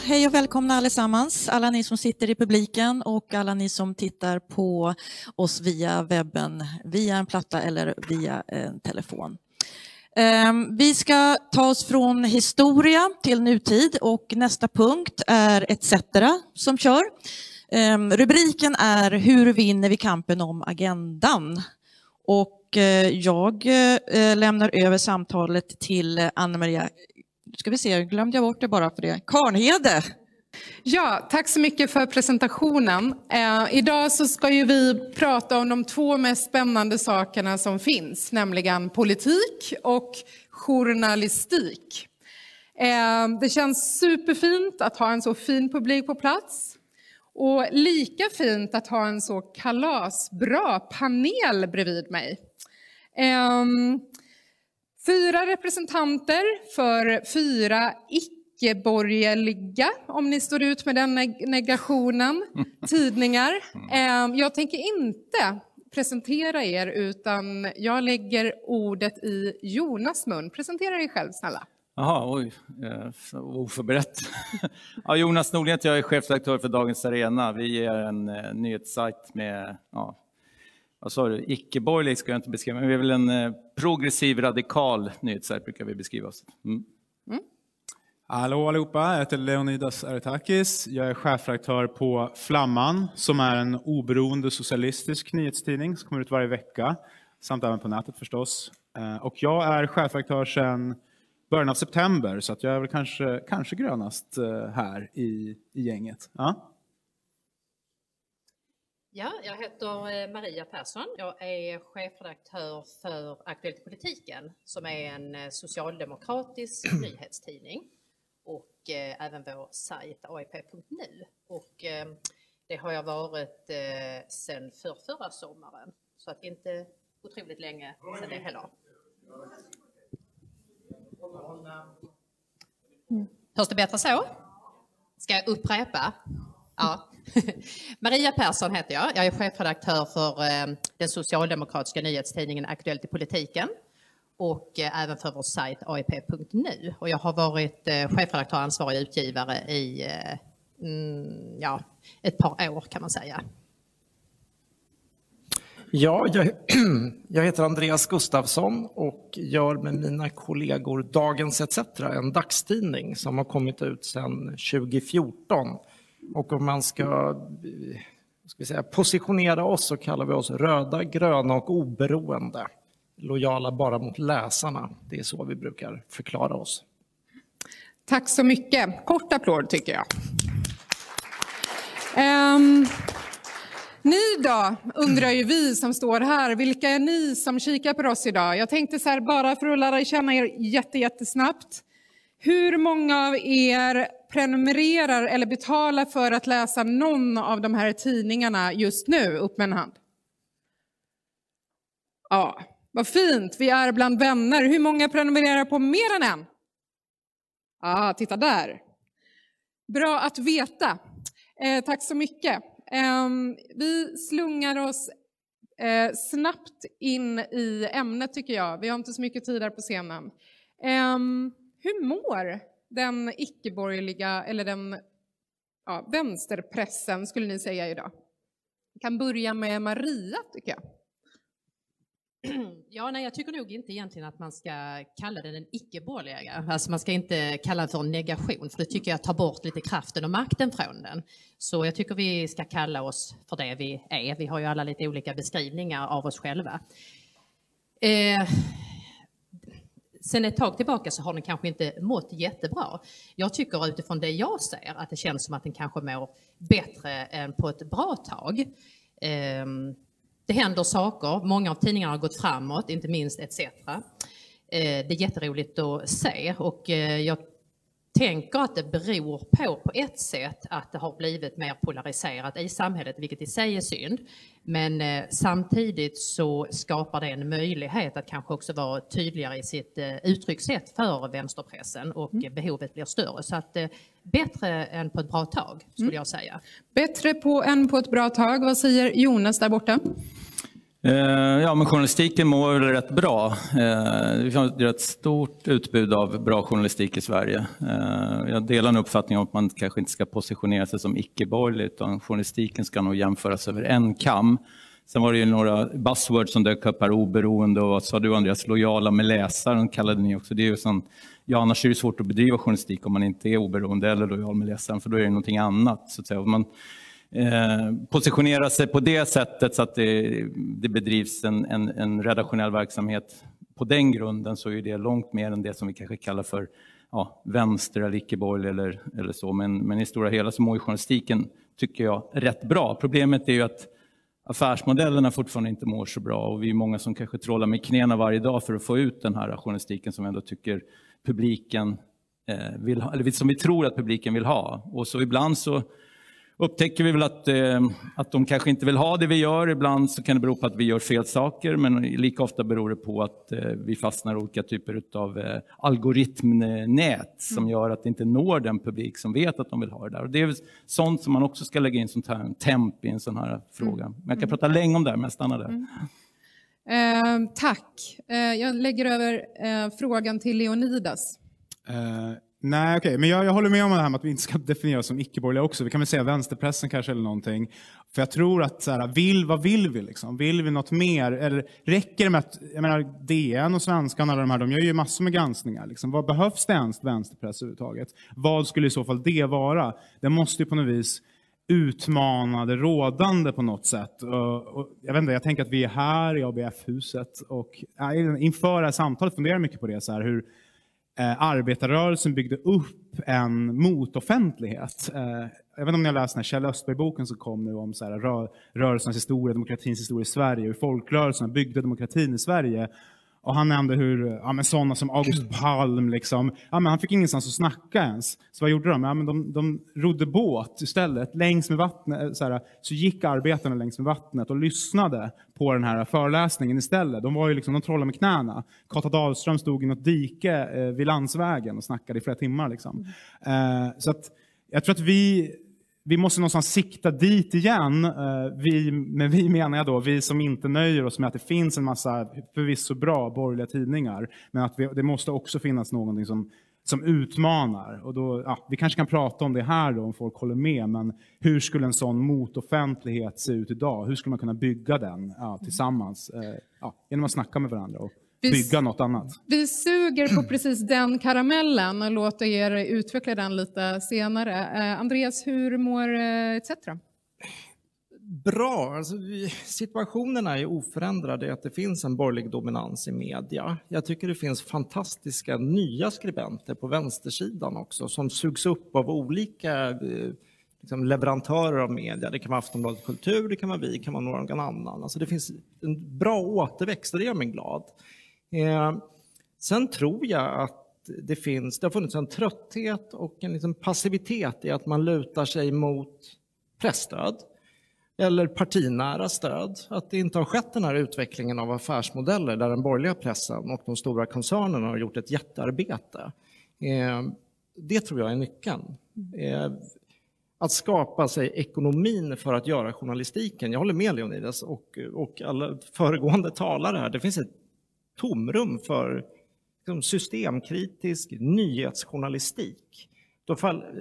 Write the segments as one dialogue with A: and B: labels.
A: Hej och välkomna allesammans, alla ni som sitter i publiken och alla ni som tittar på oss via webben, via en platta eller via en telefon. Ehm, vi ska ta oss från historia till nutid och nästa punkt är ETC som kör. Ehm, rubriken är Hur vinner vi kampen om agendan? Och eh, jag eh, lämnar över samtalet till Anna Maria nu ska vi se, glömde jag bort det bara för det. Karnhede.
B: Ja, tack så mycket för presentationen. Eh, idag så ska ju vi prata om de två mest spännande sakerna som finns, nämligen politik och journalistik. Eh, det känns superfint att ha en så fin publik på plats. Och lika fint att ha en så kalasbra panel bredvid mig. Eh, Fyra representanter för fyra icke-borgerliga, om ni står ut med den negationen, tidningar. Ehm, jag tänker inte presentera er, utan jag lägger ordet i Jonas mun. Presentera er själv, snälla.
C: Jaha, oj, eh, oförberett. ja, Jonas Nordgren jag är chefredaktör för Dagens Arena. Vi är en eh, nyhetssajt med ja, vad sa du, icke-borgerlig ska jag inte beskriva, men vi är väl en eh, progressiv radikal nyhetssajt brukar vi beskriva oss. Mm.
D: Mm. Hallå allihopa, jag heter Leonidas Aretakis. Jag är chefredaktör på Flamman som är en oberoende socialistisk nyhetstidning som kommer ut varje vecka, samt även på nätet förstås. Eh, och jag är chefredaktör sedan början av september, så att jag är väl kanske, kanske grönast eh, här i, i gänget. Ja.
E: Ja, jag heter eh, Maria Persson. Jag är chefredaktör för Aktuellt i politiken som är en eh, socialdemokratisk nyhetstidning och eh, även vår sajt aip.nu. Och det har jag varit sedan för förra sommaren, så att inte otroligt länge sedan det heller. Mm. Hörs det bättre så? Ska jag upprepa? Ja. Maria Persson heter jag. Jag är chefredaktör för eh, den socialdemokratiska nyhetstidningen Aktuellt i politiken och eh, även för vår sajt aip.nu. Och jag har varit eh, chefredaktör och ansvarig utgivare i mm, ja, ett par år kan man säga.
F: Ja, jag, jag, heter Andreas Gustafsson och gör med mina kollegor Dagens ETC, en dagstidning som har kommit ut sedan 2014 och om man ska, ska säga, positionera oss så kallar vi oss röda, gröna och oberoende. Lojala bara mot läsarna. Det är så vi brukar förklara oss.
B: Tack så mycket. Kort applåd tycker jag. Um, ni då, undrar ju vi som står här. Vilka är ni som kikar på oss idag? Jag tänkte så här, bara för att lära känna er jättesnabbt. Hur många av er prenumererar eller betalar för att läsa någon av de här tidningarna just nu? Upp med en hand. Ja, vad fint, vi är bland vänner. Hur många prenumererar på mer än en? Ja, titta där. Bra att veta. Eh, tack så mycket. Eh, vi slungar oss eh, snabbt in i ämnet tycker jag. Vi har inte så mycket tid här på scenen. Ehm, hur mår den icke-borgerliga, eller den ja, vänsterpressen skulle ni säga idag? Vi kan börja med Maria, tycker jag.
E: Ja, nej, jag tycker nog inte egentligen att man ska kalla den en icke-borgerliga. Alltså man ska inte kalla den för negation, för det tycker jag tar bort lite kraften och makten från den. Så jag tycker vi ska kalla oss för det vi är. Vi har ju alla lite olika beskrivningar av oss själva. Eh, sen ett tag tillbaka så har den kanske inte mått jättebra. Jag tycker utifrån det jag ser att det känns som att den kanske mår bättre än på ett bra tag. Ehm, det händer saker, många av tidningarna har gått framåt, inte minst ETC. Eh, det är jätteroligt att se och eh, jag tänker att det beror på, på ett sätt, att det har blivit mer polariserat i samhället, vilket i sig är synd. Men eh, samtidigt så skapar det en möjlighet att kanske också vara tydligare i sitt eh, uttryckssätt för vänsterpressen och mm. behovet blir större. Så att eh, bättre än på ett bra tag, skulle mm. jag säga.
B: Bättre på än på ett bra tag. Vad säger Jonas där borta?
C: Eh, ja, men journalistiken mår väl rätt bra. Eh, vi har ett rätt stort utbud av bra journalistik i Sverige. Eh, jag delar en uppfattning om att man kanske inte ska positionera sig som icke-borgerlig utan journalistiken ska nog jämföras över en kam. Sen var det ju några buzzwords som dök upp här, oberoende och vad sa du Andreas, lojala med läsaren kallade ni också. Det är ju sån, ja, annars är det svårt att bedriva journalistik om man inte är oberoende eller lojal med läsaren för då är det någonting annat. Så att säga. Man, Eh, positionera sig på det sättet så att det, det bedrivs en, en, en, redaktionell verksamhet på den grunden så är det långt mer än det som vi kanske kallar för ja, vänster eller icke-borgerlig eller, eller så. Men, men i stora hela så mår journalistiken, tycker jag, rätt bra. Problemet är ju att affärsmodellerna fortfarande inte mår så bra och vi är många som kanske trålar med knäna varje dag för att få ut den här journalistiken som vi ändå tycker publiken eh, vill ha, eller som vi tror att publiken vill ha. Och så ibland så upptäcker vi väl att, eh, att de kanske inte vill ha det vi gör. Ibland så kan det bero på att vi gör fel saker, men lika ofta beror det på att eh, vi fastnar i olika typer av eh, algoritmnät som mm. gör att det inte når den publik som vet att de vill ha det där. Och det är sånt som man också ska lägga in som temp i en sån här fråga. Men jag kan mm. prata länge om det, men jag stannar där. Mm.
B: Eh, tack. Eh, jag lägger över eh, frågan till Leonidas.
D: Nej, okej, okay. men jag, jag håller med om det här med att vi inte ska definiera oss som icke-borgerliga också. Vi kan väl säga vänsterpressen kanske eller någonting. För jag tror att, så här, vill, vad vill vi liksom? Vill vi något mer? Eller räcker det med att, jag menar DN och Svenskan och alla de här, de gör ju massor med granskningar. Liksom. Vad behövs det ens vänsterpress överhuvudtaget? Vad skulle i så fall det vara? Det måste ju på något vis utmana det rådande på något sätt. Och, och jag, vet inte, jag tänker att vi är här i ABF-huset och inför det här samtalet funderar jag mycket på det. Så här, hur, eh, arbetarrörelsen byggde upp en motoffentlighet. Eh, jag vet inte om ni har läst den här Kjell Östberg-boken som kom nu om så här, rö rörelsens historia, demokratins historia i Sverige, hur folkrörelserna byggde demokratin i Sverige. Och han nämnde hur ja, men sådana som August Palm, liksom, ja, men han fick ingenstans att snacka ens. Så vad gjorde de? Ja, men de, de rodde båt istället. Längs med vattnet, så, här, så gick arbetarna längs med vattnet och lyssnade på den här föreläsningen istället. De var ju liksom, de trollade med knäna. Kata Dahlström stod i något dike eh, vid landsvägen och snackade i flera timmar. Liksom. Mm. Eh, så att, jag tror att vi vi måste någonstans sikta dit igen. Eh, vi, med vi menar jag då vi som inte nöjer oss med att det finns en massa förvisso bra borgerliga tidningar, men att vi, det måste också finnas någonting som, som utmanar. Och då, ja, vi kanske kan prata om det här då, om folk håller med, men hur skulle en sån motoffentlighet se ut idag? Hur skulle man kunna bygga den ja, tillsammans eh, ja, genom att snacka med varandra? Och, bygga något annat.
B: Vi suger på precis den karamellen och låter er utveckla den lite senare. Eh, Andreas, hur mår eh, ETC?
F: Bra. Alltså, situationen är oförändrad i att det finns en borgerlig dominans i media. Jag tycker det finns fantastiska nya skribenter på vänstersidan också som sugs upp av olika eh, liksom, leverantörer av media. Det kan vara Aftonbladet Kultur, det kan vara vi, det kan vara någon annan. Alltså, det finns en bra återväxt och det gör mig glad. Eh, sen tror jag att det finns, det har funnits en trötthet och en liksom passivitet i att man lutar sig mot pressstöd eller partinära stöd. Att det inte har skett den här utvecklingen av affärsmodeller där den borgerliga pressen och de stora koncernerna har gjort ett jättearbete. Eh, det tror jag är nyckeln. Eh, att skapa sig ekonomin för att göra journalistiken. Jag håller med Leonidas och, och alla föregående talare här. Det finns ett tomrum för liksom, systemkritisk nyhetsjournalistik.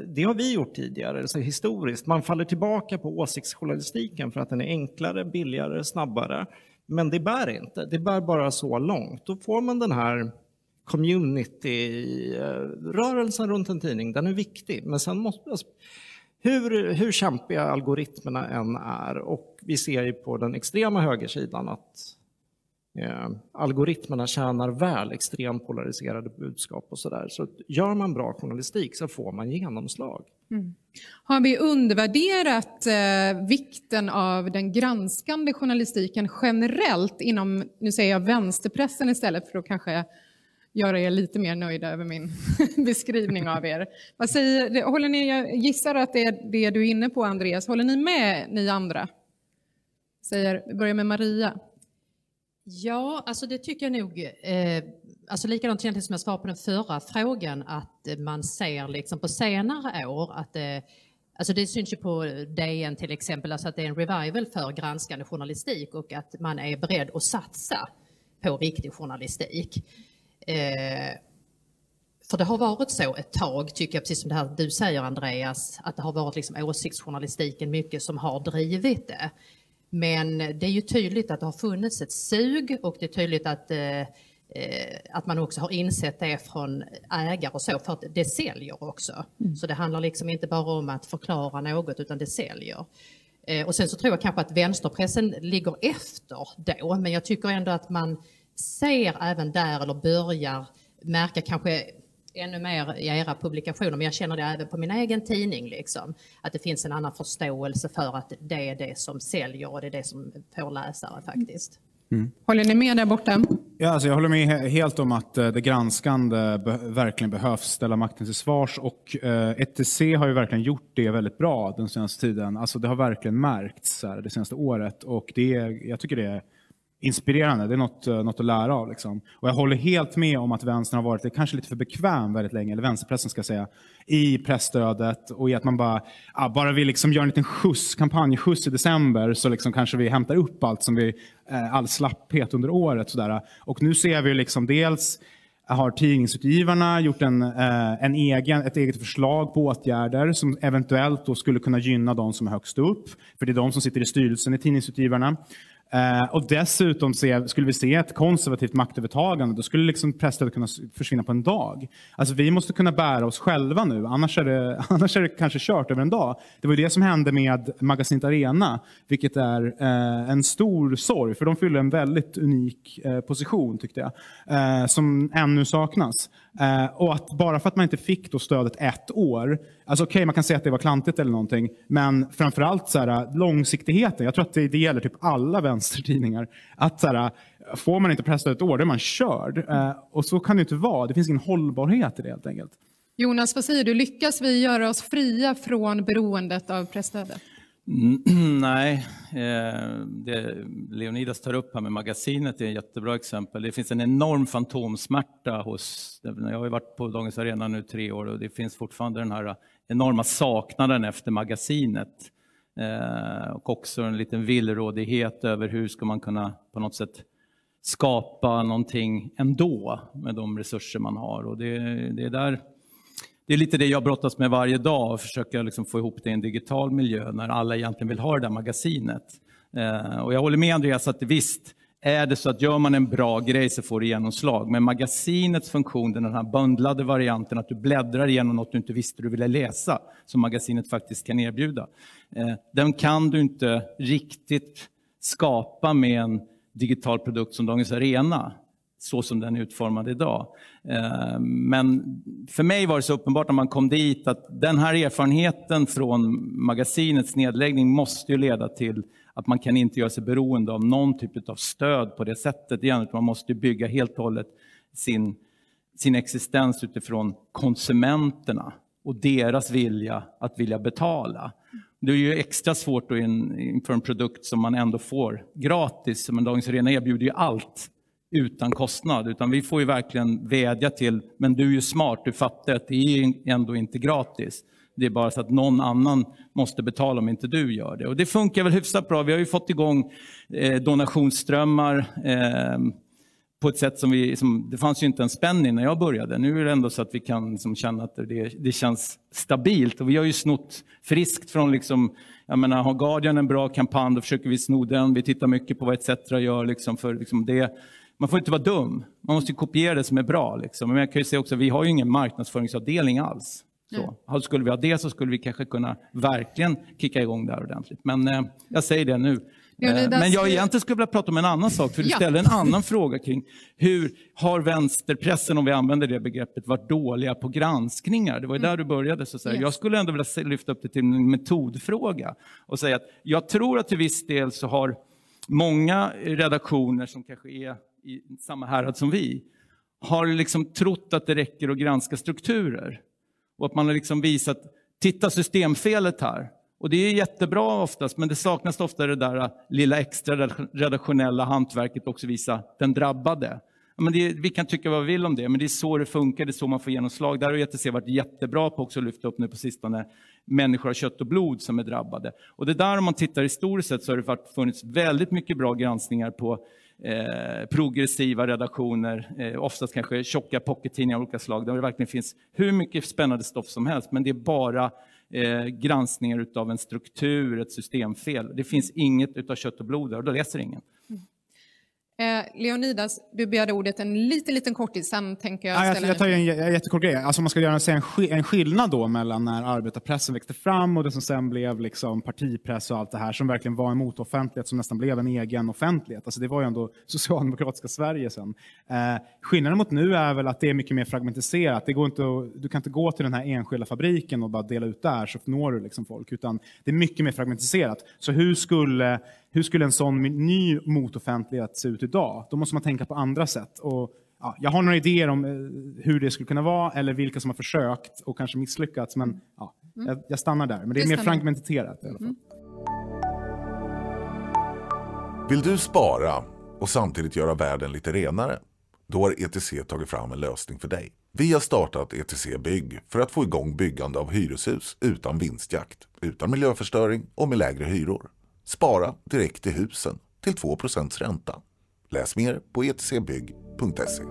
F: det har vi gjort tidigare, alltså historiskt. Man faller tillbaka på åsiktsjournalistiken för att den är enklare, billigare, snabbare. Men det bär inte, det bär bara så långt. Då får man den här community-rörelsen runt en tidning, den är viktig. Men sen måste, alltså, hur, hur kämpiga algoritmerna än är, och vi ser ju på den extrema högersidan att Eh, algoritmerna tjänar väl extremt polariserade budskap och sådär. Så gör man bra journalistik så får man genomslag. Mm.
B: Har vi undervärderat eh, vikten av den granskande journalistiken generellt inom, nu säger jag vänsterpressen istället för att kanske göra er lite mer nöjda över min beskrivning av er. Vad säger, håller ni, jag gissar att det är det du är inne på Andreas. Håller ni med ni andra? Säger, vi börjar med Maria.
E: Ja, alltså det tycker jag nog. Eh, alltså likadant egentligen som jag svarade på den förra frågan, att man ser liksom på senare år att det eh, Alltså det syns ju på DN till exempel, alltså att det är en revival för granskande journalistik och att man är beredd att satsa på riktig journalistik. Eh, för det har varit så ett tag, tycker jag, precis som det här du säger Andreas, att det har varit liksom åsiktsjournalistiken mycket som har drivit det. Men det är ju tydligt att det har funnits ett sug och det är tydligt att, eh, eh att man också har insett det från ägare och så, för att det säljer också. Mm. Så det handlar liksom inte bara om att förklara något, utan det säljer. Eh, och sen så tror jag kanske att vänsterpressen ligger efter då, men jag tycker ändå att man ser även där, eller börjar märka kanske ännu mer i era publikationer, men jag känner det även på min egen tidning, liksom, att det finns en annan förståelse för att det är det som säljer och det är det som får läsare faktiskt.
B: Mm. Håller ni med där borta?
D: Ja, alltså jag håller med helt om att eh, det granskande be verkligen behövs ställa makten till svars. Och eh, ETC har ju verkligen gjort det väldigt bra den senaste tiden. Alltså det har verkligen märkts här, det senaste året. Och det, jag tycker det är inspirerande. Det är något, eh, något att lära av. Liksom. Och jag håller helt med om att vänstern har varit kanske lite för bekväm väldigt länge, eller vänsterpressen ska jag säga, i pressstödet och i att man bara, ja, bara vi liksom gör en liten skjuts, kampanjskjuts i december så liksom kanske vi hämtar upp allt som vi, eh, all slapphet under året. Sådär. Och nu ser vi liksom dels har tidningsutgivarna gjort en, eh, en egen, ett eget förslag på åtgärder som eventuellt då skulle kunna gynna de som är högst upp. För det är de som sitter i styrelsen i tidningsutgivarna. Eh, och dessutom se, skulle vi se ett konservativt maktövertagande, då skulle liksom presstödet kunna försvinna på en dag. Alltså vi måste kunna bära oss själva nu, annars är det, annars är det kanske kört över en dag. Det var det som hände med Magasinet Arena, vilket är eh, en stor sorg, för de fyller en väldigt unik eh, position, tyckte jag, eh, som ännu saknas. Eh, och att bara för att man inte fick då stödet ett år, alltså okej okay, man kan säga att det var klantigt eller någonting, men framförallt så här, eh, långsiktigheten, jag tror att det, det gäller typ alla vänster vänstertidningar. Att så här, får man inte presstöd ett år, då är man körd. Eh, och så kan det inte vara. Det finns ingen hållbarhet i det helt enkelt.
B: Jonas, vad säger du? Lyckas vi göra oss fria från beroendet av presstödet?
C: Mm, nej, eh, det Leonidas tar upp här med magasinet är ett jättebra exempel. Det finns en enorm fantomsmärta hos, jag har varit på Dagens Arena nu tre år och det finns fortfarande den här enorma saknaden efter magasinet. Eh, och också en liten villrådighet över hur ska man kunna på något sätt skapa någonting ändå med de resurser man har. Och det, det är, där, det är lite det jag brottas med varje dag, och försöka liksom få ihop det i en digital miljö när alla egentligen vill ha det där magasinet. Eh, och jag håller med Andreas att visst, är det så att gör man en bra grej så får det genomslag. Men magasinets funktion, den här bundlade varianten, att du bläddrar igenom något du inte visste du ville läsa, som magasinet faktiskt kan erbjuda. Eh, den kan du inte riktigt skapa med en digital produkt som Dagens Arena, så som den är utformad idag. Eh, men för mig var det så uppenbart när man kom dit att den här erfarenheten från magasinets nedläggning måste ju leda till att man kan inte göra sig beroende av någon typ av stöd på det sättet igen, utan man måste bygga helt och hållet sin, sin existens utifrån konsumenterna och deras vilja att vilja betala. Det är ju extra svårt då inför en produkt som man ändå får gratis, men Dagens Arena erbjuder ju allt utan kostnad, utan vi får ju verkligen vädja till, men du är ju smart, du fattar att det är ändå inte gratis. Det är bara så att någon annan måste betala om inte du gör det. Och det funkar väl hyfsat bra. Vi har ju fått igång eh, donationsströmmar eh, på ett sätt som vi, som, det fanns ju inte en spänn när jag började. Nu är det ändå så att vi kan liksom känna att det, det känns stabilt. Och vi har ju snott friskt från, liksom, jag menar, har Guardian en bra kampanj, då försöker vi sno den. Vi tittar mycket på vad ETC gör. Liksom, för liksom det. Man får inte vara dum. Man måste kopiera det som är bra. Liksom. Men jag kan ju säga också, vi har ju ingen marknadsföringsavdelning alls. Så. Mm. Skulle vi ha det så skulle vi kanske kunna verkligen kicka igång det här ordentligt. Men eh, jag säger det nu. Eh, men jag egentligen skulle vilja prata om en annan sak, för du ja. ställde en annan fråga kring hur har vänsterpressen, om vi använder det begreppet, varit dåliga på granskningar? Det var ju mm. där du började. Så yes. Jag skulle ändå vilja lyfta upp det till en metodfråga och säga att jag tror att till viss del så har många redaktioner som kanske är i samma härad som vi, har liksom trott att det räcker att granska strukturer. Och att man har liksom visat, titta systemfelet här. Och det är jättebra oftast, men det saknas ofta det där äh, lilla extra redaktionella hantverket också visa den drabbade. Men det, vi kan tycka vad vi vill om det, men det är så det funkar, det är så man får genomslag. Där har ETC varit jättebra på också att lyfta upp nu på sistone människor av kött och blod som är drabbade. Och det där om man tittar historiskt sett så har det funnits väldigt mycket bra granskningar på eh, progressiva redaktioner, eh, oftast kanske tjocka pockettidningar av olika slag, där det verkligen finns hur mycket spännande stoff som helst, men det är bara eh, granskningar av en struktur, ett systemfel. Det finns inget utav kött och blod där och då läser ingen.
B: Eh, Leonidas, du begärde ordet en liten, liten kortis, sen tänker jag ställa
D: ja, jag, tar en, en jättekort grej. Alltså man ska göra en, en skillnad då mellan när arbetarpressen växte fram och det som sen blev liksom partipress och allt det här som verkligen var en motoffentlighet som nästan blev en egen offentlighet. Alltså det var ju ändå socialdemokratiska Sverige sen. Eh, skillnaden mot nu är väl att det är mycket mer fragmentiserat. Det går inte att, du kan inte gå till den här enskilda fabriken och bara dela ut där så når du liksom folk, utan det är mycket mer fragmentiserat. Så hur skulle hur skulle en sån ny motoffentlighet se ut idag? Då måste man tänka på andra sätt. Och, ja, jag har några idéer om eh, hur det skulle kunna vara eller vilka som har försökt och kanske misslyckats. Men ja, mm. jag, jag, stannar där. Men det är mer fragmenterat i alla fall. Mm.
G: Vill du spara och samtidigt göra världen lite renare? Då har ETC tagit fram en lösning för dig. Vi har startat ETC Bygg för att få igång byggande av hyreshus utan vinstjakt, utan miljöförstöring och med lägre hyror. Spara direkt i husen till 2% ränta. Läs mer på etcbygg.se.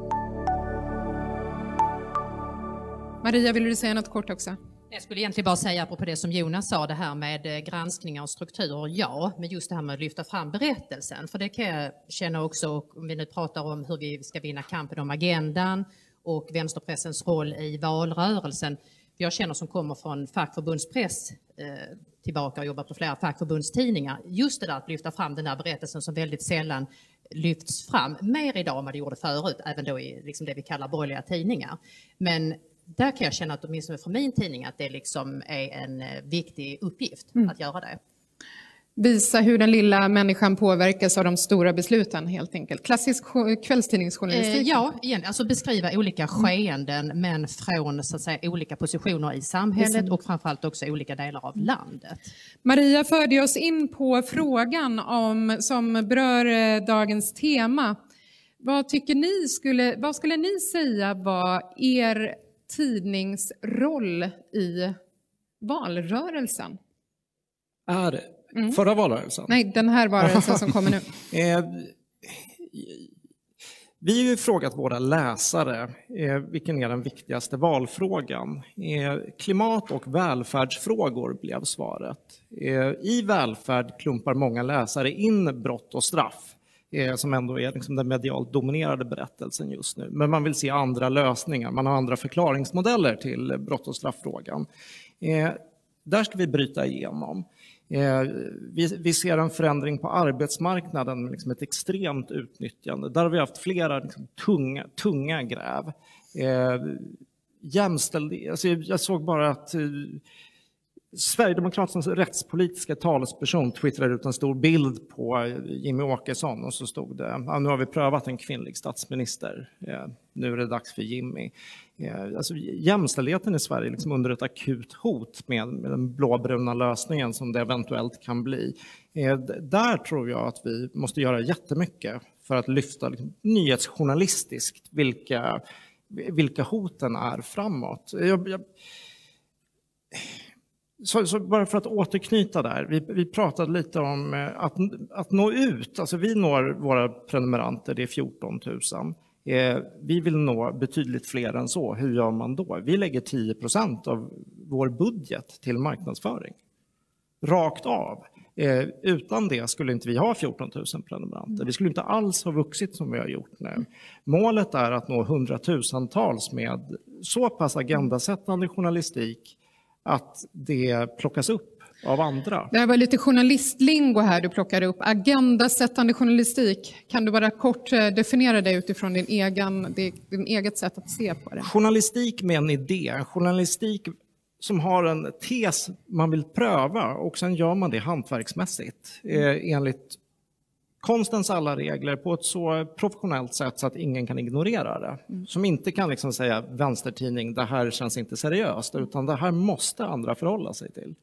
B: Maria, vill du säga något kort också?
E: Jag skulle egentligen bara säga apropå det som Jonas sa, det här med eh, granskningar och strukturer, ja, men just det här med att lyfta fram berättelsen, för det kan jag känna också, om vi nu pratar om hur vi ska vinna kampen om agendan och vänsterpressens roll i valrörelsen. Jag känner som kommer från fackförbundspress eh, tillbaka och jobbat på flera fackförbundstidningar. Just det där att lyfta fram den där berättelsen som väldigt sällan lyfts fram mer idag än vad det gjorde förut, även då i liksom det vi kallar borgerliga tidningar. Men där kan jag känna att åtminstone för min tidning att det liksom är en eh, viktig uppgift mm. att göra det
B: visa hur den lilla människan påverkas av de stora besluten helt enkelt. Klassisk kvällstidningsjournalistik. Eh,
E: ja, igen, alltså beskriva olika skeenden men från så att säga, olika positioner i samhället och framförallt också olika delar av landet.
B: Maria förde oss in på frågan om, som berör eh, dagens tema. Vad tycker ni skulle, vad skulle ni säga var er tidningsroll i valrörelsen?
F: Är Mm. Förra valrörelsen?
B: Nej, den här valrörelsen som kommer nu.
F: Eh, vi har ju frågat våra läsare eh, vilken är den viktigaste valfrågan. Eh, klimat och välfärdsfrågor blev svaret. I välfärd klumpar många läsare in brott och straff som ändå är liksom den medialt dominerade berättelsen just nu. Men man vill se andra lösningar, man har andra förklaringsmodeller till brott och strafffrågan. Där ska vi bryta igenom. Eh, vi, vi, ser en förändring på arbetsmarknaden med liksom ett extremt utnyttjande. Där har vi haft flera liksom, tunga, tunga gräv. Eh, jämställdhet, alltså jag såg bara att eh, Sverigedemokraternas rättspolitiska talesperson twittrade ut en stor bild på eh, Jimmy Åkesson och så stod det ja, nu har vi prövat en kvinnlig statsminister, eh, nu är det dags för Jimmy. Eh, alltså, jämställdheten i Sverige liksom under ett akut hot med, med den blåbruna lösningen som det eventuellt kan bli. Eh, där tror jag att vi måste göra jättemycket för att lyfta liksom, nyhetsjournalistiskt vilka, vilka hoten är framåt. Jag, jag, så, så, bara för att återknyta där, vi, vi pratade lite om eh, att, att nå ut. Alltså vi når våra prenumeranter, det är 14 000. Eh, vi vill nå betydligt fler än så. Hur gör man då? Vi lägger 10% av vår budget till marknadsföring. Rakt av. Eh, utan det skulle inte vi ha 14 000 prenumeranter. Vi skulle inte alls ha vuxit som vi har gjort nu. Målet är att nå hundratusentals med så pass agendasättande journalistik att det plockas upp av andra.
B: Det här var lite journalistlingo här du plockade upp. Agendasättande journalistik. Kan du bara kort eh, definiera det utifrån din egen, din eget sätt att se på det?
F: Journalistik med en idé. Journalistik som har en tes man vill pröva och sen gör man det hantverksmässigt eh, enligt konstens alla regler på ett så professionellt sätt så att ingen kan ignorera det. Som inte kan liksom säga vänstertidning, det här känns inte seriöst, utan det här måste andra förhålla sig till.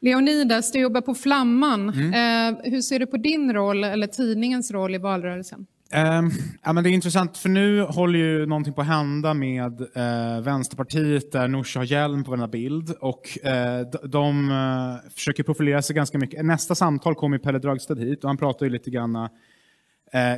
B: Leonidas, du jobbar på Flamman. Eh, hur ser du på din roll, eller tidningens roll i valrörelsen?
D: Um, ja, men det är intressant, för nu håller ju någonting på att hända med uh, Vänsterpartiet där Nooshi har hjälm på varenda bild och uh, de, uh, försöker profilera sig ganska mycket. Nästa samtal kommer Pelle Dragsted hit och han pratar ju lite grann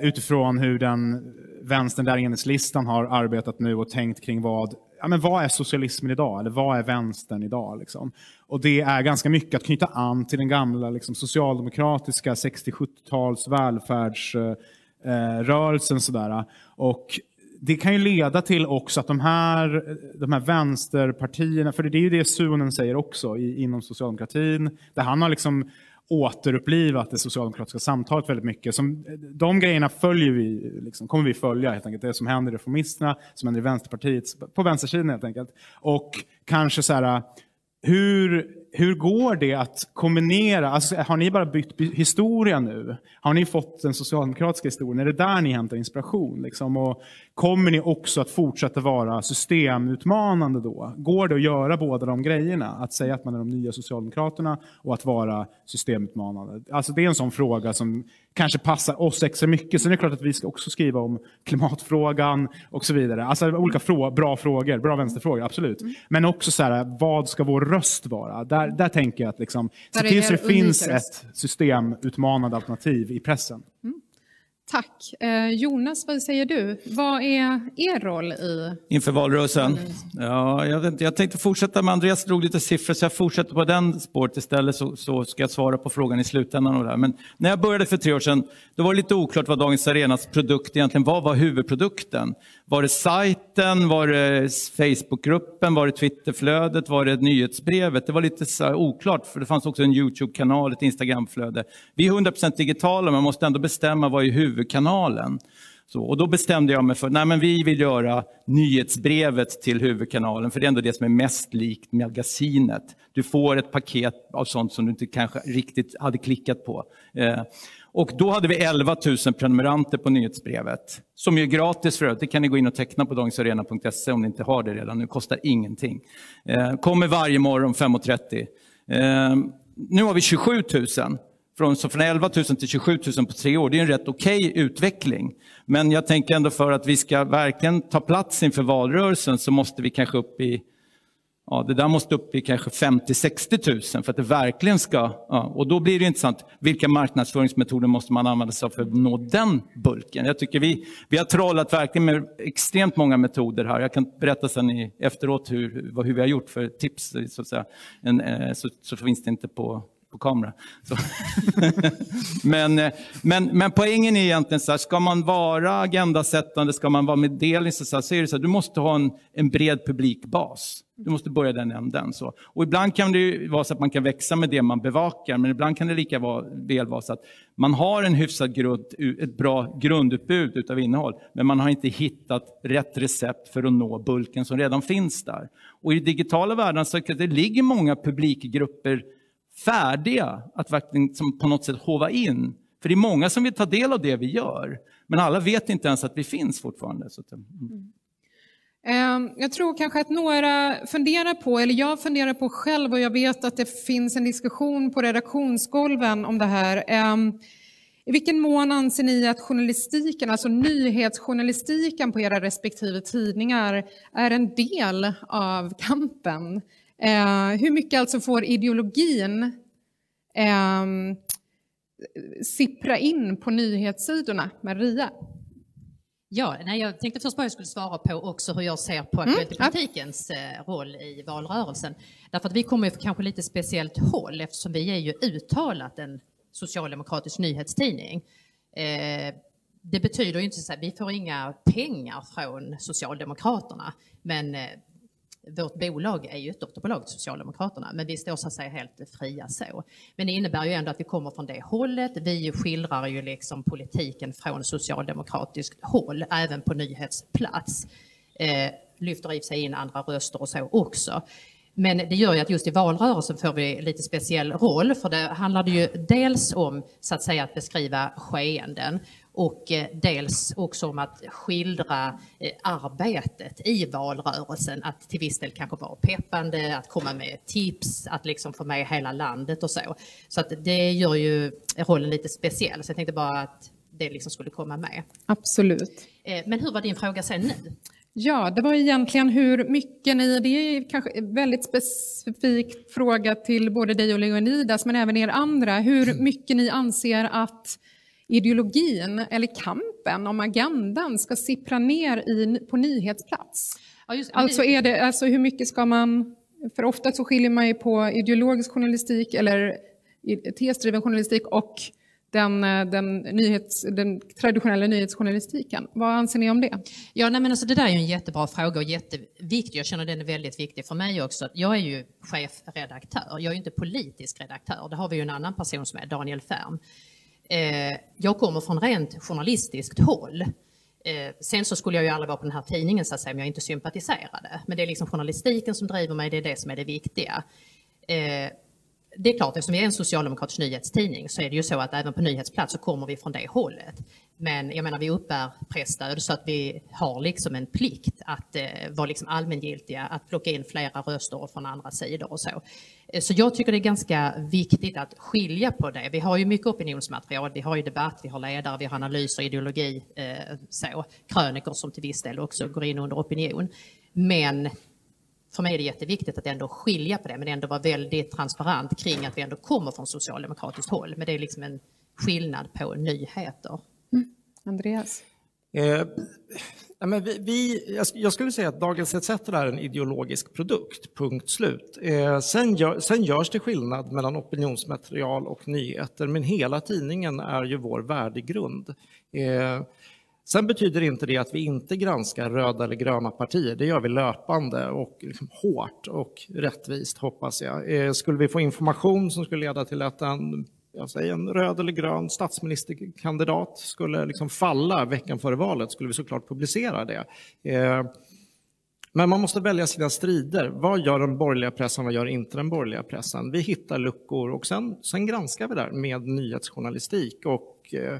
D: utifrån hur den vänstern där enhetslistan har arbetat nu och tänkt kring vad, ja, men vad är socialismen idag? Eller vad är vänstern idag? Liksom? Och det är ganska mycket att knyta an till den gamla liksom, socialdemokratiska 60-70-tals välfärdsrörelsen. eh. eh sådär. Och det kan ju leda till också att de här, de här vänsterpartierna, för det är ju det Suonen säger också i, inom socialdemokratin, där han har liksom återupplivat det socialdemokratiska samtalet väldigt mycket. Som, de grejerna följer vi, liksom, kommer vi följa helt enkelt. Det som händer i Reformisterna, som händer i Vänsterpartiet, på vänstersidan helt enkelt. Och kanske så här, hur, hur går det att kombinera? Alltså, har ni bara bytt historia nu? Har ni fått den socialdemokratiska historien? Är det där ni hämtar inspiration? Liksom? Och kommer ni också att fortsätta vara systemutmanande då? Går det att göra båda de grejerna? Att säga att man är de nya socialdemokraterna och att vara systemutmanande? Alltså, det är en sån fråga som kanske passar oss extra mycket. Sen är det klart att vi ska också skriva om klimatfrågan och så vidare. Alltså olika frå bra frågor, bra vänsterfrågor, absolut. Mm. Men också så här, vad ska vår röst vara? Där, där tänker jag att liksom, se till så det finns ett systemutmanande alternativ i pressen. Mm.
B: Tack. Eh, Jonas, vad säger du? Vad är er roll i...
C: Inför valrörelsen? Ja, jag, vet, jag tänkte fortsätta med Andreas drog lite siffror så jag fortsätter på den spåret istället så, så ska jag svara på frågan i slutändan. Och där. Men när jag började för tre år sedan då var det lite oklart vad Dagens Arenas produkt egentligen var. Vad var huvudprodukten? Var det sajten, var det Facebookgruppen, var det Twitterflödet, var det nyhetsbrevet? Det var lite oklart för det fanns också en Youtube-kanal, ett Instagramflöde. Vi är 100% digitala men måste ändå bestämma vad är huvudkanalen. Så, och då bestämde jag mig för att vi vill göra nyhetsbrevet till huvudkanalen, för det är ändå det som är mest likt magasinet. Du får ett paket av sånt som du inte kanske riktigt hade klickat på. Eh, och då hade vi 11 000 prenumeranter på nyhetsbrevet. Som är gratis för övrigt. Det kan ni gå in och teckna på dagensarena.se om ni inte har det redan. Det kostar ingenting. Eh, kommer varje morgon 5.30. Eh, nu har vi 27 000. Från, så från 11 000 till 27 000 på tre år. Det är en rätt okej okay utveckling. Men jag tänker ändå för att vi ska verkligen ta plats inför valrörelsen så måste vi kanske upp i Ja, det där måste upp i kanske 50-60 000 för att det verkligen ska... Ja, och då blir det intressant, vilka marknadsföringsmetoder måste man använda sig av för att nå den bulken? Jag tycker vi, vi har trollat verkligen med extremt många metoder här. Jag kan berätta sen i, efteråt hur, hur vi har gjort för tips, så, att säga. En, eh, så, så finns det inte på, på kamera. men, eh, men, men poängen är egentligen så här, ska man vara agendasättande, ska man vara meddelning, så, så, så är det så här, du måste ha en, en bred publikbas. Du måste börja den änden. Så. Och ibland kan det vara så att man kan växa med det man bevakar, men ibland kan det lika väl vara så att man har en hyfsad grund, ett bra grundutbud utav innehåll, men man har inte hittat rätt recept för att nå bulken som redan finns där. Och i digitala världen så det ligger många publikgrupper färdiga att verkligen på något sätt hova in. För det är många som vill ta del av det vi gör, men alla vet inte ens att vi finns fortfarande. Mm.
B: Ehm, jag tror kanske att några funderar på, eller jag funderar på själv och jag vet att det finns en diskussion på redaktionsgolven om det här. Ehm, I vilken mån anser ni att journalistiken, alltså nyhetsjournalistiken på era respektive tidningar är en del av kampen? Ehm, hur mycket alltså får ideologin sippra in på nyhetssidorna? Maria?
E: Ja, nej, jag tänkte först bara jag skulle svara på också hur jag ser på mm. politikens eh, roll i valrörelsen. Därför att vi kommer ju kanske lite speciellt håll eftersom vi är ju uttalat en socialdemokratisk nyhetstidning. Eh, det betyder ju inte så att vi får inga pengar från Socialdemokraterna, men eh, vårt bolag är ju ett dotterbolag till Socialdemokraterna, men vi står så att säga helt fria så. Men det innebär ju ändå att vi kommer från det hållet. Vi skildrar ju liksom politiken från socialdemokratiskt håll, även på nyhetsplats. Eh, lyfter i sig in andra röster och så också. Men det gör ju att just i valrörelsen får vi lite speciell roll för det handlar ju dels om så att säga att beskriva skeenden och eh, dels också om att skildra eh, arbetet i valrörelsen, att till viss del kanske vara peppande, att komma med tips, att liksom få med hela landet och så. Så att det gör ju rollen lite speciell, så jag tänkte bara att det liksom skulle komma med.
B: Absolut.
E: Eh, men hur var din fråga sen nu?
B: Ja, det var egentligen hur mycket ni, det är kanske en väldigt specifik fråga till både dig och Leonidas, men även er andra, hur mycket ni anser att ideologin eller kampen om agendan ska sippra ner i, på nyhetsplats. Ja, alltså, är det, alltså hur mycket ska man... För ofta så skiljer man ju på ideologisk journalistik eller tesdriven journalistik och den, den, nyhets, den traditionella nyhetsjournalistiken. Vad anser ni om det?
E: Ja, nej, men alltså det där är en jättebra fråga och jätteviktig. Jag känner den är väldigt viktig för mig också. Jag är ju chefredaktör. Jag är inte politisk redaktör. Det har vi ju en annan person som är, Daniel Färm. Eh, jag kommer från rent journalistiskt håll. Eh, sen så skulle jag ju aldrig vara på den här tidningen så att säga om jag inte sympatiserade. Men det är liksom journalistiken som driver mig, det är det som är det viktiga. Eh, det är klart, eftersom vi är en socialdemokratisk nyhetstidning så är det ju så att även på nyhetsplats så kommer vi från det hållet. Men jag menar, vi uppbär presstöd så att vi har liksom en plikt att eh, vara liksom allmängiltiga, att plocka in flera röster från andra sidor och så. Eh, så jag tycker det är ganska viktigt att skilja på det. Vi har ju mycket opinionsmaterial, vi har ju debatt, vi har ledare, vi har analyser, ideologi, eh, så. krönikor som till viss del också går in under opinion. Men för mig är det jätteviktigt att ändå skilja på det, men ändå vara väldigt transparent kring att vi ändå kommer från socialdemokratiskt håll. Men det är liksom en skillnad på nyheter.
B: Mm. Andreas?
F: Eh, men vi, vi, jag skulle säga att Dagens ETC är en ideologisk produkt, punkt slut. Eh, sen, gör, sen görs det skillnad mellan opinionsmaterial och nyheter, men hela tidningen är ju vår värdegrund. Eh, Sen betyder inte det att vi inte granskar röda eller gröna partier. Det gör vi löpande och liksom hårt och rättvist, hoppas jag. Eh, skulle vi få information som skulle leda till att en, jag säger, en röd eller grön statsministerkandidat skulle liksom falla veckan före valet skulle vi såklart publicera det. Eh, men man måste välja sina strider. Vad gör den borgerliga pressen, vad gör inte den borgerliga pressen? Vi hittar luckor och sen, sen granskar vi där med nyhetsjournalistik. Och, eh,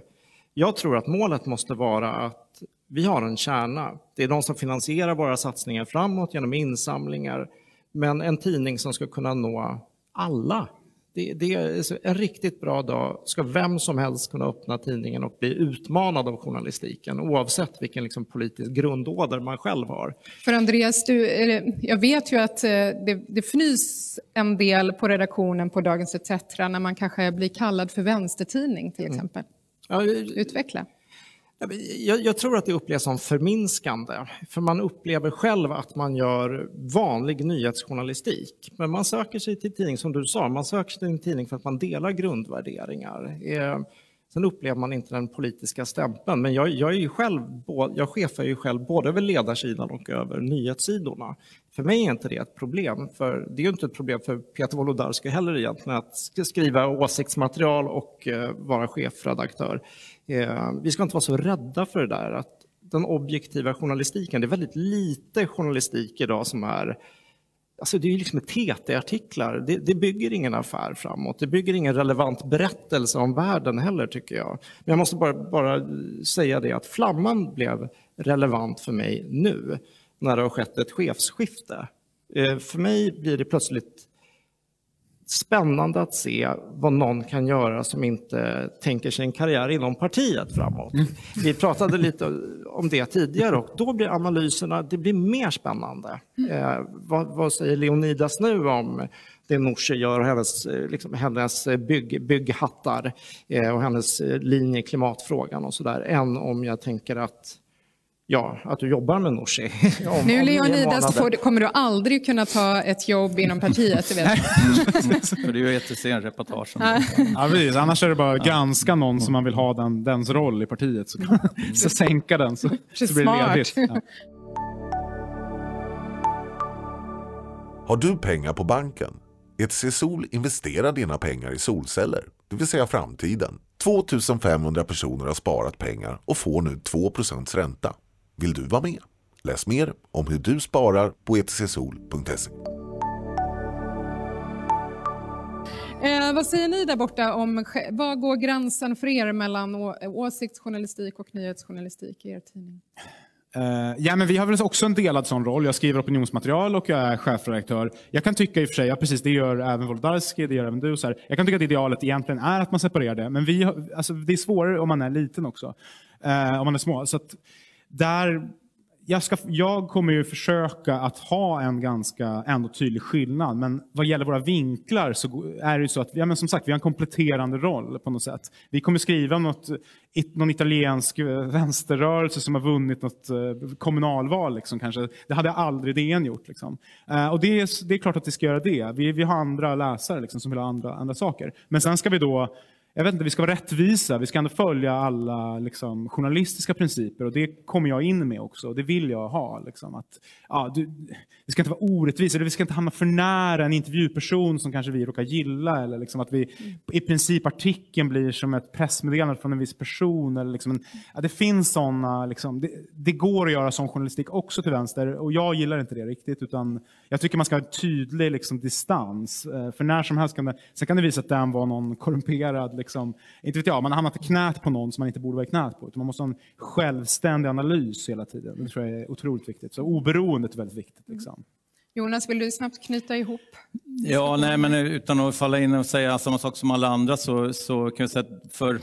F: jag tror att målet måste vara att vi har en kärna. Det är de som finansierar våra satsningar framåt genom insamlingar. Men en tidning som ska kunna nå alla. Det, det är en riktigt bra dag ska vem som helst kunna öppna tidningen och bli utmanad av journalistiken oavsett vilken liksom politisk grundåder man själv har.
B: För Andreas, du, jag vet ju att eh, det, det fnys en del på redaktionen på Dagens ETC när man kanske blir kallad för vänstertidning till mm. exempel. Mm. Ja, Utveckla.
F: Jag, jag, tror att det upplevs som förminskande, för man upplever själv att man gör vanlig nyhetsjournalistik. Men man söker sig till tidning, som du sa, man söker sig till en tidning för att man delar grundvärderingar. Sen upplever man inte den politiska stämpeln, men jag, jag, är ju själv, jag chefar ju själv både över ledarsidan och över nyhetssidorna. För mig är inte det ett problem, för det är ju inte ett problem för Peter Wolodarski heller egentligen att skriva åsiktsmaterial och eh, vara chefredaktör. Eh, vi ska inte vara så rädda för det där, att den objektiva journalistiken, det är väldigt lite journalistik idag som är Alltså det är ju liksom TT-artiklar, det, det, bygger ingen affär framåt. Det bygger ingen relevant berättelse om världen heller tycker jag. Men jag måste bara, bara säga det att Flamman blev relevant för mig nu när det har skett ett chefsskifte. Eh, för mig blir det plötsligt spännande att se vad någon kan göra som inte tänker sig en karriär inom partiet framåt. Mm. Vi pratade lite om det tidigare och då blir analyserna det blir mer spännande. Mm. Eh, vad, vad, säger Leonidas nu om det Nooshi gör och hennes, eh, liksom, hennes bygg, bygghattar eh, och hennes eh, linje i klimatfrågan och sådär, än om jag tänker att Ja, att du jobbar med Nooshi.
B: nu Leonidas får, kommer du aldrig kunna ta ett jobb inom partiet. Du vet.
C: För du är jättesen reportage.
D: Ja. precis. Annars är det bara att granska någon som man vill ha den, dens roll i partiet. Så, så sänka den så, så blir det ledigt. Ja.
G: Har du pengar på banken? ETC Sol investerar dina pengar i solceller, det vill säga framtiden. 2500 personer har sparat pengar och får nu 2% ränta. Vill du vara med? Läs mer om hur du sparar på etcsol.se.
B: Eh, vad säger ni där borta om, vad går gränsen för er mellan å, åsiktsjournalistik och nyhetsjournalistik i er tidning?
D: Uh, ja, men vi har väl också en delad sån roll. Jag skriver opinionsmaterial och jag är chefredaktör. Jag kan tycka i och för sig, ja, precis det gör även Wolodarski, det gör även du. Så här. Jag kan tycka att idealet egentligen är att man separerar det. Men vi har, alltså, det är svårare om man är liten också. Uh, om man är små. Så att, där jag, ska, jag kommer ju försöka att ha en ganska ändå tydlig skillnad. Men vad gäller våra vinklar så är det ju så att ja, men som sagt, vi har en kompletterande roll på något sätt. Vi kommer skriva om något, någon italiensk eh, vänsterrörelse som har vunnit något eh, kommunalval. Liksom, kanske. Det hade aldrig DN gjort. Liksom. Eh, och det är, det är klart att vi ska göra det. Vi, vi har andra läsare liksom, som vill ha andra, andra saker. Men sen ska vi då jag vet inte, vi ska vara rättvisa, vi ska ändå följa alla liksom, journalistiska principer och det kommer jag in med också och det vill jag ha. Liksom, att, ja, du, vi ska inte vara orättvisa, vi ska inte hamna för nära en intervjuperson som kanske vi råkar gilla eller liksom att vi i princip artikeln blir som ett pressmeddelande från en viss person. Eller liksom en, ja, det finns sådana, liksom, det, det, går att göra sån journalistik också till vänster och jag gillar inte det riktigt utan jag tycker man ska ha en tydlig liksom, distans. Eh, för när som helst kan det, sen kan det visa att den var någon korrumperad liksom, inte vet jag, man har hamnat i knät på någon som man inte borde vara i knät på. Man måste ha en självständig analys hela tiden. Det tror jag är otroligt viktigt. Så oberoendet är väldigt viktigt. Liksom.
B: Jonas, vill du snabbt knyta ihop?
C: Ja, nej, men utan att falla in och säga samma sak som alla andra så, så kan jag säga att för,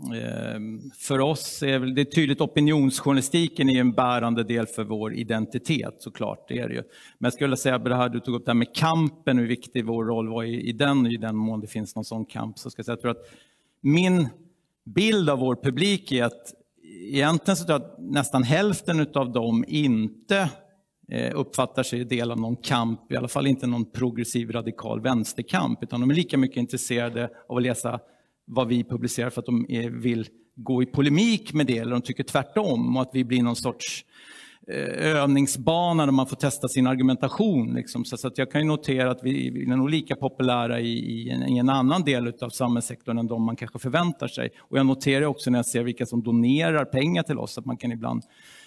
C: Ehm, för oss är det, det tydligt opinionsjournalistiken är en bärande del för vår identitet såklart. Det är det ju. Men jag skulle säga det här du tog upp det här med kampen, hur viktig vår roll var i, i den, i den mån det finns någon sån kamp. Så ska jag säga, jag tror att min bild av vår publik är att egentligen så tror jag att nästan hälften av dem inte eh, uppfattar sig del av någon kamp, i alla fall inte någon progressiv radikal vänsterkamp, utan de är lika mycket intresserade av att läsa vad vi publicerar för att de vill gå i polemik med det, eller de tycker tvärtom och att vi blir någon sorts eh, övningsbana där man får testa sin argumentation. Liksom. Så, att jag kan notera att vi, vi är nog lika populära i, i, en, i, en, annan del av samhällssektorn än de man kanske förväntar sig. Och jag noterar också när jag ser vilka som donerar pengar till oss att man kan ibland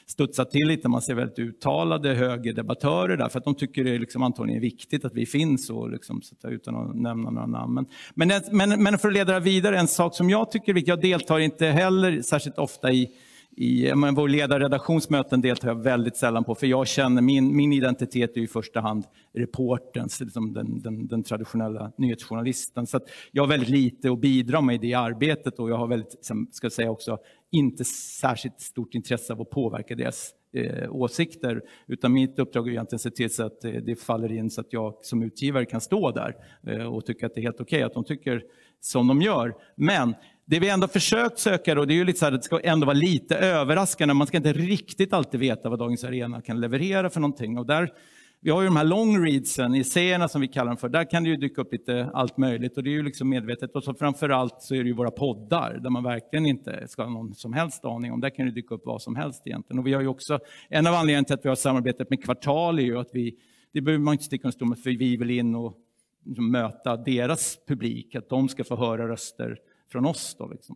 C: studsat till lite. Man ser väldigt uttalade högerdebattörer där för att de tycker det är liksom antagligen viktigt att vi finns och liksom, utan att nämna några namn. Men, men, men för att leda det vidare, en sak som jag tycker är viktig, jag deltar inte heller särskilt ofta i i men, vår ledarredaktionsmöten deltar jag väldigt sällan på, för jag känner min, min identitet är i första hand reporterns, liksom den, den, den, traditionella nyhetsjournalisten. Så jag har väldigt lite att bidra med i det arbetet och jag har väldigt, ska jag säga också, inte särskilt stort intresse av att påverka deras eh, åsikter. Utan mitt uppdrag är egentligen att se till så att eh, det faller in så att jag som utgivare kan stå där eh, och tycka att det är helt okej okay, att de tycker som de gör. Men det vi ändå försökt söka, då, det är ju lite så här, det ska ändå vara lite överraskande. Man ska inte riktigt alltid veta vad Dagens Arena kan leverera för någonting. Och där, vi har ju de här long readsen, essäerna som vi kallar dem för. Där kan det ju dyka upp lite allt möjligt och det är ju liksom medvetet. Och så framförallt så är det ju våra poddar där man verkligen inte ska ha någon som helst aning om. Där kan det dyka upp vad som helst egentligen. Och vi har ju också, en av anledningarna till att vi har samarbetet med Kvartal är ju att vi, det behöver man inte sticka under med, för vi vill in och liksom möta deras publik, att de ska få höra röster från oss. Då, liksom.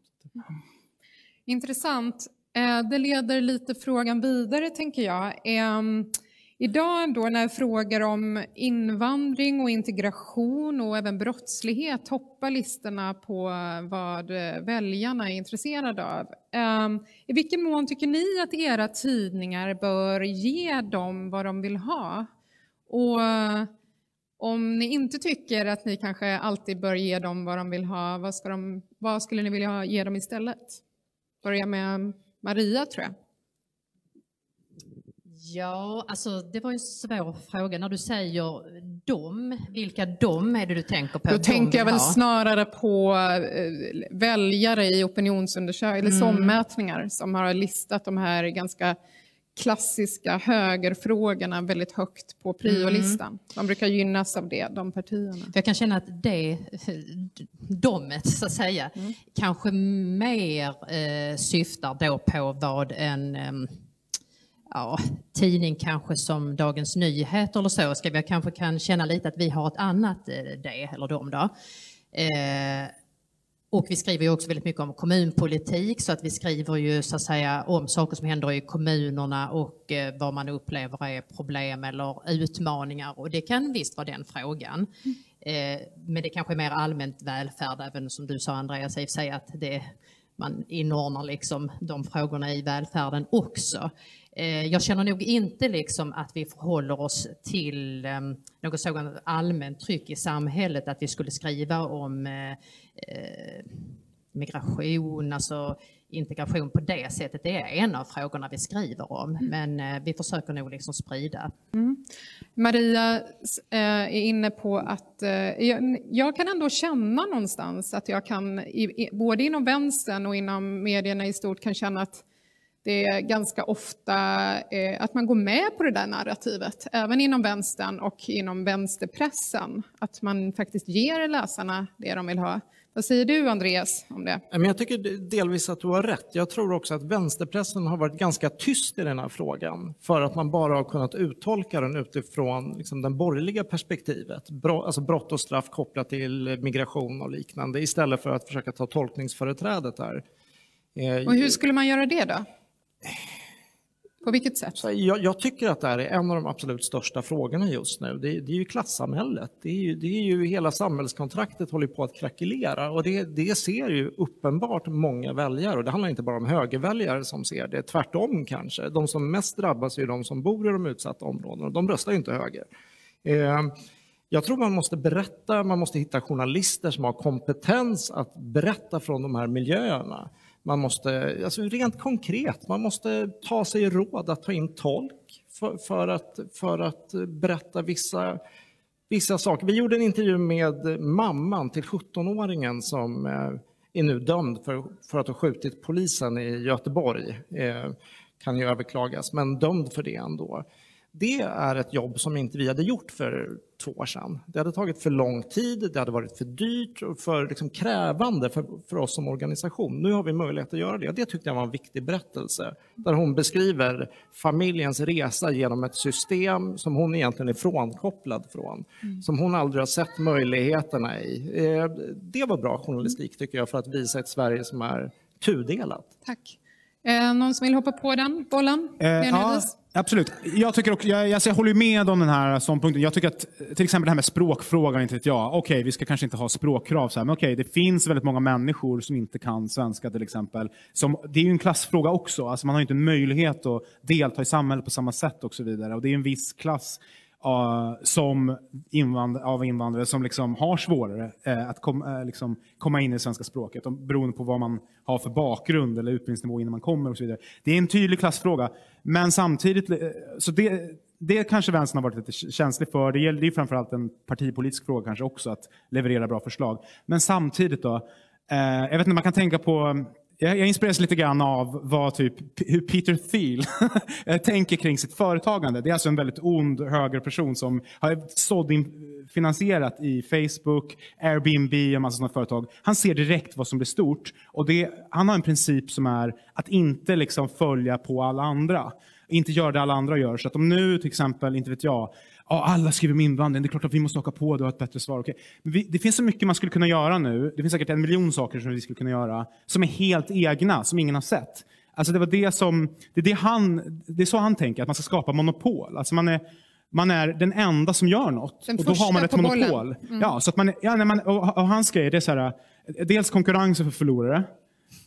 B: Intressant. Eh, det leder lite frågan vidare, tänker jag. Ehm, idag då när frågor om invandring och integration och även brottslighet toppar listorna på vad väljarna är intresserade av. Ehm, I vilken mån tycker ni att era tidningar bör ge dem vad de vill ha? Och om ni inte tycker att ni kanske alltid bör ge dem vad de vill ha, vad, ska de, vad skulle ni vilja ge dem istället? Börja med Maria, tror jag.
E: Ja, alltså det var en svår fråga. När du säger dom, vilka dom är det du tänker på?
B: Då tänker jag väl snarare på eh, väljare i opinionsundersökningar, eller mm. sommätningar som har listat de här ganska klassiska högerfrågorna väldigt högt på priolistan. Mm. De brukar gynnas av det, de partierna.
E: Jag kan känna att det domet, så att säga, mm. kanske mer eh, syftar då på vad en eh, ja, tidning kanske som Dagens Nyheter eller så, ska vi kanske kan känna lite att vi har ett annat eh, det, eller dem då. Eh, och vi skriver ju också väldigt mycket om kommunpolitik så att vi skriver ju så att säga om saker som händer i kommunerna och eh, vad man upplever är problem eller utmaningar och det kan visst vara den frågan. Men det kanske är mer allmänt välfärd, även som du sa Andreas, i och för sig att det, man inordnar liksom de frågorna i välfärden också. Eh, jag känner nog inte liksom att vi förhåller oss till ehm, något sådant allmänt tryck i samhället att vi skulle skriva om eh, eh, migration, alltså integration på det sättet. Det är en av frågorna vi skriver om, men eh, vi försöker nog liksom sprida. Mm.
B: Maria eh, är inne på att eh, jag, kan ändå känna någonstans att jag kan, både inom vänstern och inom medierna i stort, kan känna att det är ganska ofta att man går med på det där narrativet, även inom vänstern och inom vänsterpressen. Att man faktiskt ger läsarna det de vill ha. Vad säger du Andreas om det?
F: Jag tycker delvis att du har rätt. Jag tror också att vänsterpressen har varit ganska tyst i den här frågan för att man bara har kunnat uttolka den utifrån liksom, det borgerliga perspektivet. Alltså brott och straff kopplat till migration och liknande istället för att försöka ta tolkningsföreträdet här.
B: Eh, och hur skulle man göra det då? På vilket sätt?
F: Jag, jag, tycker att det här är en av de absolut största frågorna just nu. Det, det är ju klassamhället. Det är ju, det är ju hela samhällskontraktet håller på att krackelera och det, det, ser ju uppenbart många väljare och det handlar inte bara om högerväljare som ser det, tvärtom kanske. De som mest drabbas är de som bor i de utsatta områdena och de röstar ju inte höger. Eh, jag tror man måste berätta, man måste hitta journalister som har kompetens att berätta från de här miljöerna. Man måste, alltså rent konkret, man måste ta sig råd att ta in tolk för, för, att, för att berätta vissa, vissa saker. Vi gjorde en intervju med mamman till 17-åringen som eh, är nu dömd för, för att ha skjutit polisen i Göteborg. Eh, kan ju överklagas, men dömd för det ändå. Det är ett jobb som inte vi hade gjort för två år sedan. Det hade tagit för lång tid, det hade varit för dyrt och för liksom krävande för, för oss som organisation. Nu har vi möjlighet att göra det. Det tyckte jag var en viktig berättelse. Där hon beskriver familjens resa genom ett system som hon egentligen är frånkopplad från. Mm. Som hon aldrig har sett möjligheterna i. Eh, det var bra journalistik tycker jag för att visa ett Sverige som är tudelat.
B: Tack. Eh, någon som vill hoppa på den bollen? Eh, ja,
D: absolut. Jag, tycker också, jag, alltså jag håller med om den här ståndpunkten. Jag tycker att till exempel det här med språkfrågan, inte vet jag. Okej, okay, vi ska kanske inte ha språkkrav, så här, men okej, okay, det finns väldigt många människor som inte kan svenska till exempel. Som, det är ju en klassfråga också. Alltså man har inte en möjlighet att delta i samhället på samma sätt och så vidare. Och det är en viss klass som invand av invandrare som liksom har svårare uh, att kom, uh, liksom komma in i det svenska språket, och beroende på vad man har för bakgrund eller utbildningsnivå innan man kommer. och så vidare. Det är en tydlig klassfråga, men samtidigt, eh, så det, det kanske vänstern har varit lite känslig för. Det gäller ju framförallt en partipolitisk fråga kanske också, att leverera bra förslag. Men samtidigt då, jag vet inte, man kan tänka på jag, jag inspireras lite grann av vad typ, hur Peter Thiel tänker kring sitt företagande. Det är alltså en väldigt ond högerperson som har såddfinansierat i Facebook, Airbnb och en massa sådana företag. Han ser direkt vad som blir stort. Och det, han har en princip som är att inte liksom följa på alla andra. Inte göra det alla andra gör. Så att om nu till exempel, inte vet jag, ja, alla skriver om invandring, det är klart att vi måste haka på det och ha ett bättre svar. Okay. Vi, det finns så mycket man skulle kunna göra nu. Det finns säkert en miljon saker som vi skulle kunna göra som är helt egna, som ingen har sett. Alltså det, var det, som, det, är det, han, det är så han tänker, att man ska skapa monopol. Alltså man är, man är den enda som gör något.
B: Den
D: och då har man ett monopol.
B: Mm.
D: Ja, så att man, ja, nej, man, och, och hans grej är så här, dels konkurrens för förlorare.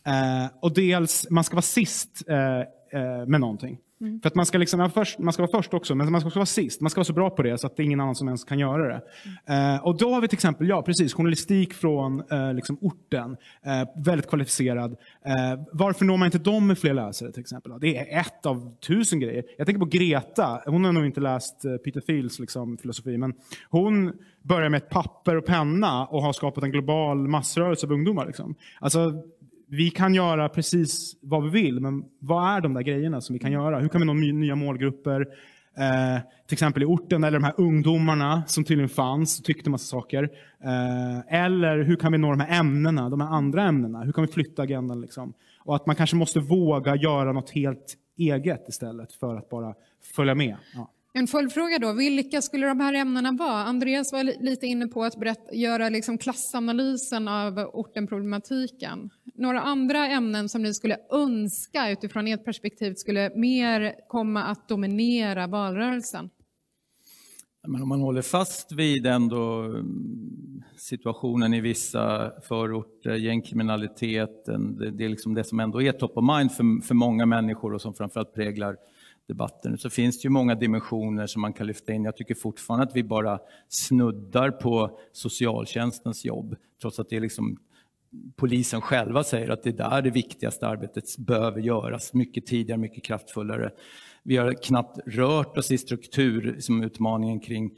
D: Eh, och dels, man ska vara sist eh, eh, med någonting. Mm. För att man ska, liksom, först, man ska vara först också, men man ska också vara sist. Man ska vara så bra på det så att det är ingen annan som ens kan göra det. Mm. Uh, och då har vi till exempel, ja precis, journalistik från uh, liksom orten. Uh, väldigt kvalificerad. varför når man inte dem med fler läsare till exempel? Det är ett av tusen grejer. Jag tänker på Greta. Hon har nog inte läst Peter Thiels liksom, filosofi, men hon börjar med ett papper och penna och har skapat en global massrörelse av ungdomar. Liksom. Alltså, vi kan göra precis vad vi vill, men vad är de där grejerna som vi kan göra? Hur kan vi nå nya målgrupper? Eh, till exempel i orten, eller de här ungdomarna som tydligen fanns och tyckte massa saker. Eh, eller hur kan vi nå de här ämnena, de här andra ämnena? Hur kan vi flytta agendan? Liksom? Och att man kanske måste våga göra något helt eget istället för att bara följa med. Ja.
B: En följdfråga då, vilka skulle de här ämnena vara? Andreas var lite inne på att berätta, göra liksom klassanalysen av ortenproblematiken. Några andra ämnen som ni skulle önska utifrån ert perspektiv skulle mer komma att dominera valrörelsen?
C: Men om man håller fast vid ändå mm, situationen i vissa förorter, gängkriminaliteten, det, det är liksom det som ändå är top of mind för, för många människor och som framförallt präglar debatten. Så finns det ju många dimensioner som man kan lyfta in. Jag tycker fortfarande att vi bara snuddar på socialtjänstens jobb, trots att det är liksom polisen själva säger att det är där det viktigaste arbetet behöver göras, mycket tidigare, mycket kraftfullare. Vi har knappt rört oss i struktur som utmaningen kring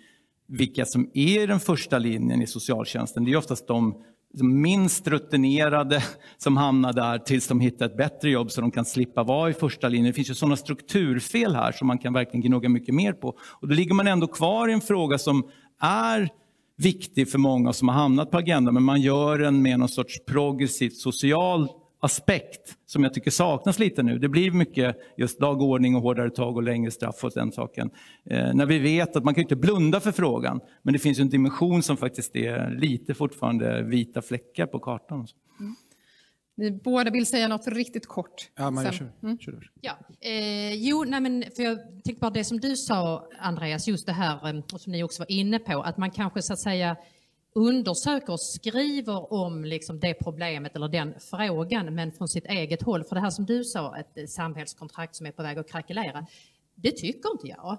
C: vilka som är den första linjen i socialtjänsten. Det är oftast de Liksom minst rutinerade som hamnar där tills de hittar ett bättre jobb så de kan slippa vara i första linjen. Det finns ju sådana strukturfel här som man kan verkligen gnugga mycket mer på. Och då ligger man ändå kvar i en fråga som är viktig för många som har hamnat på agendan, men man gör den med någon sorts progressivt social aspekt som jag tycker saknas lite nu. Det blir mycket just dagordning och hårdare tag och längre straff och den saken. Eh, när vi vet att man kan inte blunda för frågan, men det finns en dimension som faktiskt är lite fortfarande vita fläckar på kartan. Mm.
B: Ni båda vill säga något riktigt kort.
D: Ja, Maria, kör. Mm. kör.
E: Ja. Eh, jo, nej, men för jag tänkte bara det som du sa, Andreas, just det här, eh, och som ni också var inne på, att man kanske så att säga undersöker och skriver om liksom det problemet eller den frågan, men från sitt eget håll. För det här som du sa, ett eh, samhällskontrakt som är på väg att krackelera, det tycker inte jag.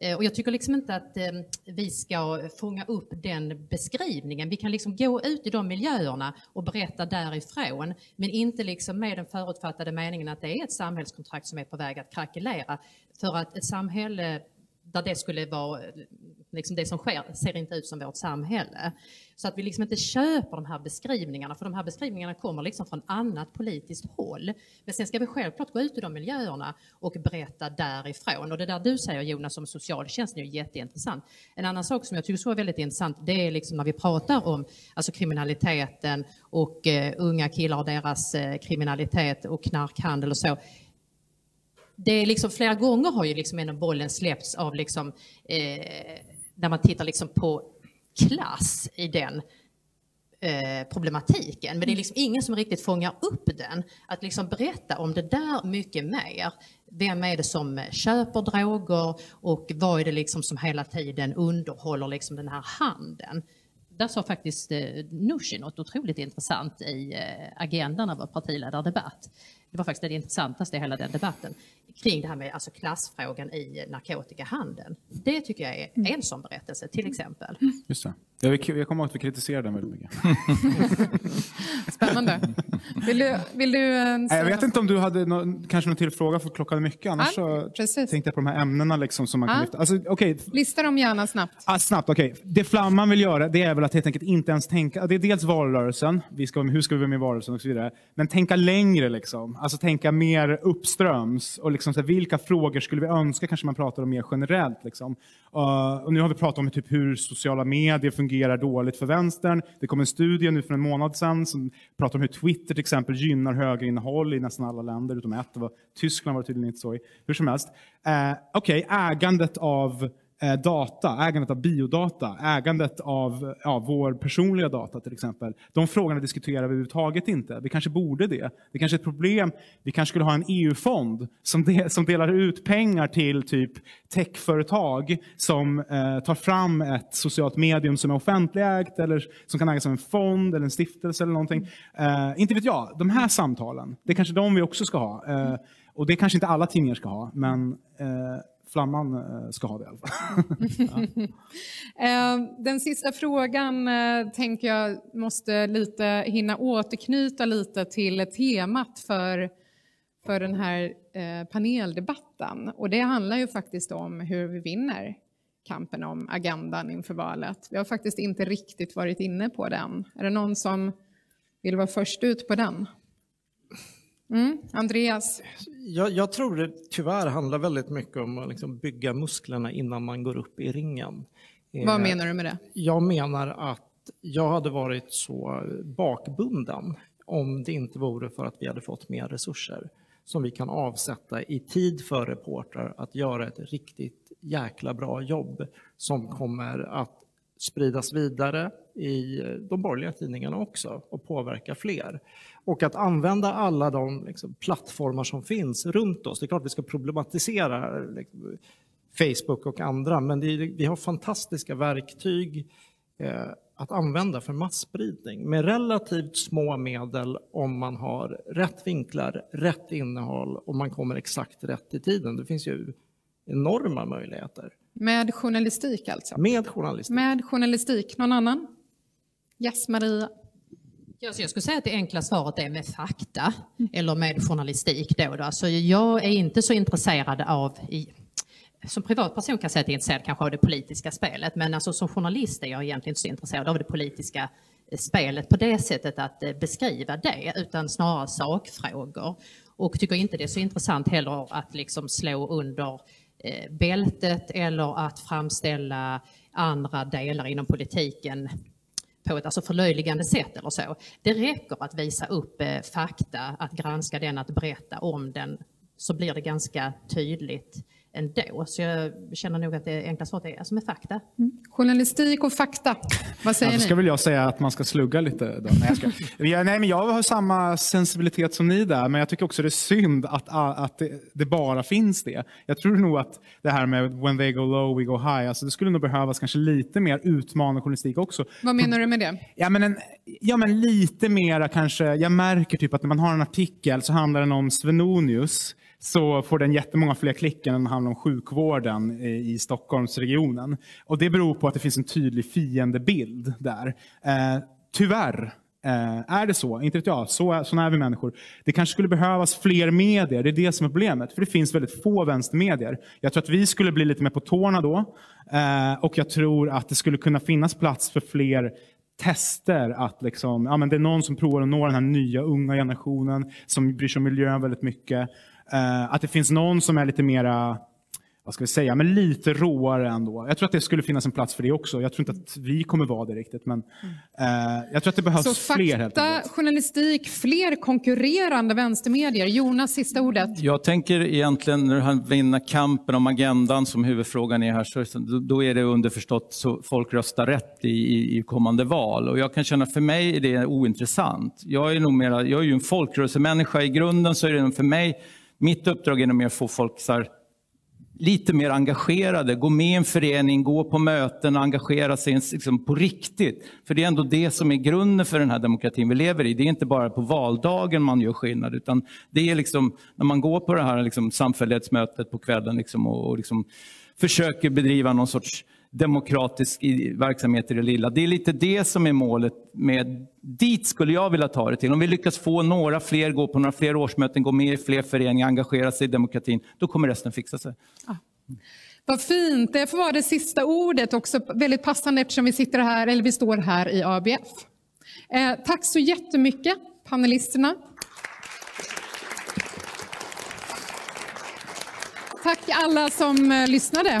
E: Eh, och jag tycker liksom inte att eh, vi ska fånga upp den beskrivningen. Vi kan liksom gå ut i de miljöerna och berätta därifrån, men inte liksom med den förutfattade meningen att det är ett samhällskontrakt som är på väg att krackelera. För att ett samhälle där det skulle vara liksom det som sker ser inte ut som vårt samhälle. Så att vi liksom inte köper de här beskrivningarna, för de här beskrivningarna kommer liksom från annat politiskt håll. Men sen ska vi självklart gå ut i de miljöerna och berätta därifrån. Och det där du säger Jonas om socialtjänsten är ju jätteintressant. En annan sak som jag tycker så är väldigt intressant, det är liksom när vi pratar om alltså kriminaliteten och eh, unga killar och deras eh, kriminalitet och knarkhandel och så det är liksom flera gånger har ju liksom ändå bollen släppts av liksom, eh, när man tittar liksom på klass i den eh, problematiken. Men det är liksom ingen som riktigt fångar upp den. Att liksom berätta om det där mycket mer. Vem är det som köper droger och vad är det liksom som hela tiden underhåller liksom den här handeln? Där sa faktiskt eh, Nooshi något otroligt intressant i eh, agendan av vår partiledardebatt. Det var faktiskt det intressantaste i hela den debatten kring det här med alltså klassfrågan i narkotikahandeln. Det tycker jag är mm. en sån berättelse till exempel.
D: Just det. Jag, jag kommer ihåg att vi kritiserade den väldigt mycket.
B: Spännande. Vill du, vill du
D: äh, Jag vet inte om du hade no, kanske någon till fråga för klockan är mycket. Annars
B: ja,
D: så tänkte jag på de här ämnena liksom som man kan lyfta. Alltså, okay.
B: Lista dem gärna snabbt.
D: Ah, snabbt, okej. Okay. Det Flamman vill göra det är väl att helt enkelt inte ens tänka. Det är dels valrörelsen, vi ska, hur ska vi vara med i valrörelsen och så vidare. Men tänka längre liksom. Alltså tänka mer uppströms. Och liksom, så här, vilka frågor skulle vi önska kanske man pratar om mer generellt. Liksom. Uh, och nu har vi pratat om typ hur sociala medier fungerar dåligt för vänstern. Det kom en studie nu för en månad sedan som pratar om hur Twitter till exempel gynnar högerinnehåll i nästan alla länder utom ett. Det var, Tyskland var det tydligen inte så i. Hur som helst. Uh, Okej, okay, ägandet av Eh, data, ägandet av biodata, ägandet av ja, vår personliga data till exempel. De frågorna diskuterar vi överhuvudtaget inte. Vi kanske borde det. Det kanske är ett problem. Vi kanske skulle ha en EU-fond som, de, som delar ut pengar till typ techföretag som eh, tar fram ett socialt medium som är offentligägt eller som kan ägas av en fond eller en stiftelse eller någonting. Eh, inte vet jag. De här samtalen, det är kanske de vi också ska ha. Eh, och det kanske inte alla tidningar ska ha, men eh, Flamman eh, ska ha det i alla fall.
B: Eh, den sista frågan eh, tänker jag måste lite hinna återknyta lite till temat för, för den här paneldebatten. Och det handlar ju faktiskt om hur vi vinner kampen om agendan inför valet. Vi har faktiskt inte riktigt varit inne på den. Är det någon som vill vara först ut på den? Mm, Andreas?
F: Jag, jag, tror det tyvärr handlar väldigt mycket om att liksom bygga musklerna innan man går upp i ringen.
B: Vad eh, menar du med det?
F: Jag menar att jag hade varit så bakbunden om det inte vore för att vi hade fått mer resurser som vi kan avsätta i tid för reportrar att göra ett riktigt jäkla bra jobb som kommer att spridas vidare i eh, de borgerliga tidningarna också och påverka fler. Och att använda alla de liksom, plattformar som finns runt oss. Det är klart vi ska problematisera liksom, Facebook och andra. Men är, vi har fantastiska verktyg eh, att använda för masspridning med relativt små medel om man har rätt vinklar, rätt innehåll och man kommer exakt rätt i tiden. Det finns ju enorma möjligheter.
B: Med journalistik alltså?
F: Med journalistik.
B: Med journalistik. Någon annan? Yes, Maria.
E: Ja, så jag skulle säga att det enkla svaret är med fakta eller med journalistik. Då, då. Alltså jag är inte så intresserad av, i, som privatperson kan jag säga att jag är intresserad kanske av det politiska spelet, men alltså som journalist är jag egentligen inte så intresserad av det politiska eh, spelet på det sättet att eh, beskriva det, utan snarare sakfrågor. Och tycker inte det är så intressant heller att liksom slå under eh, Eh, bältet eller att framställa andra delar inom politiken på ett alltså förlöjligande sätt eller så. Det räcker att visa upp eh, fakta, att granska den, att berätta om den, så blir det ganska tydligt ändå. Så jag känner nog att det enkla svaret är alltså med fakta.
B: Mm. Journalistik och fakta. Vad säger
D: ja,
B: ni?
D: ska väl jag säga att man ska slugga lite. Då. Nej, jag, ska. jag, nej, men jag har samma sensibilitet som ni där, men jag tycker också det är synd att, att det, det, bara finns det. Jag tror nog att det här med when they go low, we go high, alltså det skulle nog behövas kanske lite mer utmanande journalistik också.
B: Vad menar du med det?
D: Ja, men, en, ja, men lite mera kanske, jag märker typ att när man har en artikel så handlar den om Svenonius så får den jättemånga fler klick än den handlar om sjukvården eh, i Stockholmsregionen. Och det beror på att det finns en tydlig fiendebild där. Eh, tyvärr eh, är det så, inte vet jag, så, så är vi människor. Det kanske skulle behövas fler medier, det är det som är problemet. För det finns väldigt få vänstermedier. Jag tror att vi skulle bli lite mer på tårna då. Eh, och jag tror att det skulle kunna finnas plats för fler tester att liksom, ja, men det är någon som provar att nå den här nya unga generationen som bryr sig om miljön väldigt mycket. Uh, att det finns någon som är lite mera, vad ska vi säga, men lite råare ändå. Jag tror att det skulle finnas en plats för det också. Jag tror inte att vi kommer vara det riktigt, men uh, jag tror att det behövs
B: Så
D: fler.
B: fakta, journalistik, fler konkurrerande vänstermedier. Jonas, sista ordet.
C: Jag tänker egentligen när han vinner kampen om agendan som huvudfrågan är här, så då är det underförstått så folk röstar rätt i, i, i kommande val. Och jag kan känna för mig är det ointressant. Jag är nog mera, jag är ju en folkrörelsemänniska i grunden så är det för mig mitt uppdrag är nog mer att få folk så här, lite mer engagerade, gå med i en förening, gå på möten och engagera sig liksom, på riktigt. För det är ändå det som är grunden för den här demokratin vi lever i. Det är inte bara på valdagen man gör skillnad, utan det är liksom när man går på det här liksom, samfällighetsmötet på kvällen liksom, och, och liksom, försöker bedriva någon sorts demokratisk verksamhet i det lilla. Det är lite det som är målet. med Dit skulle jag vilja ta det till. Om vi lyckas få några fler gå på några fler årsmöten, gå med i fler föreningar, engagera sig i demokratin, då kommer resten fixa sig.
B: Ja. Vad fint. Det får vara det sista ordet, också väldigt passande eftersom vi sitter här, eller vi står här i ABF. Eh, tack så jättemycket, panelisterna. Tack alla som eh, lyssnade.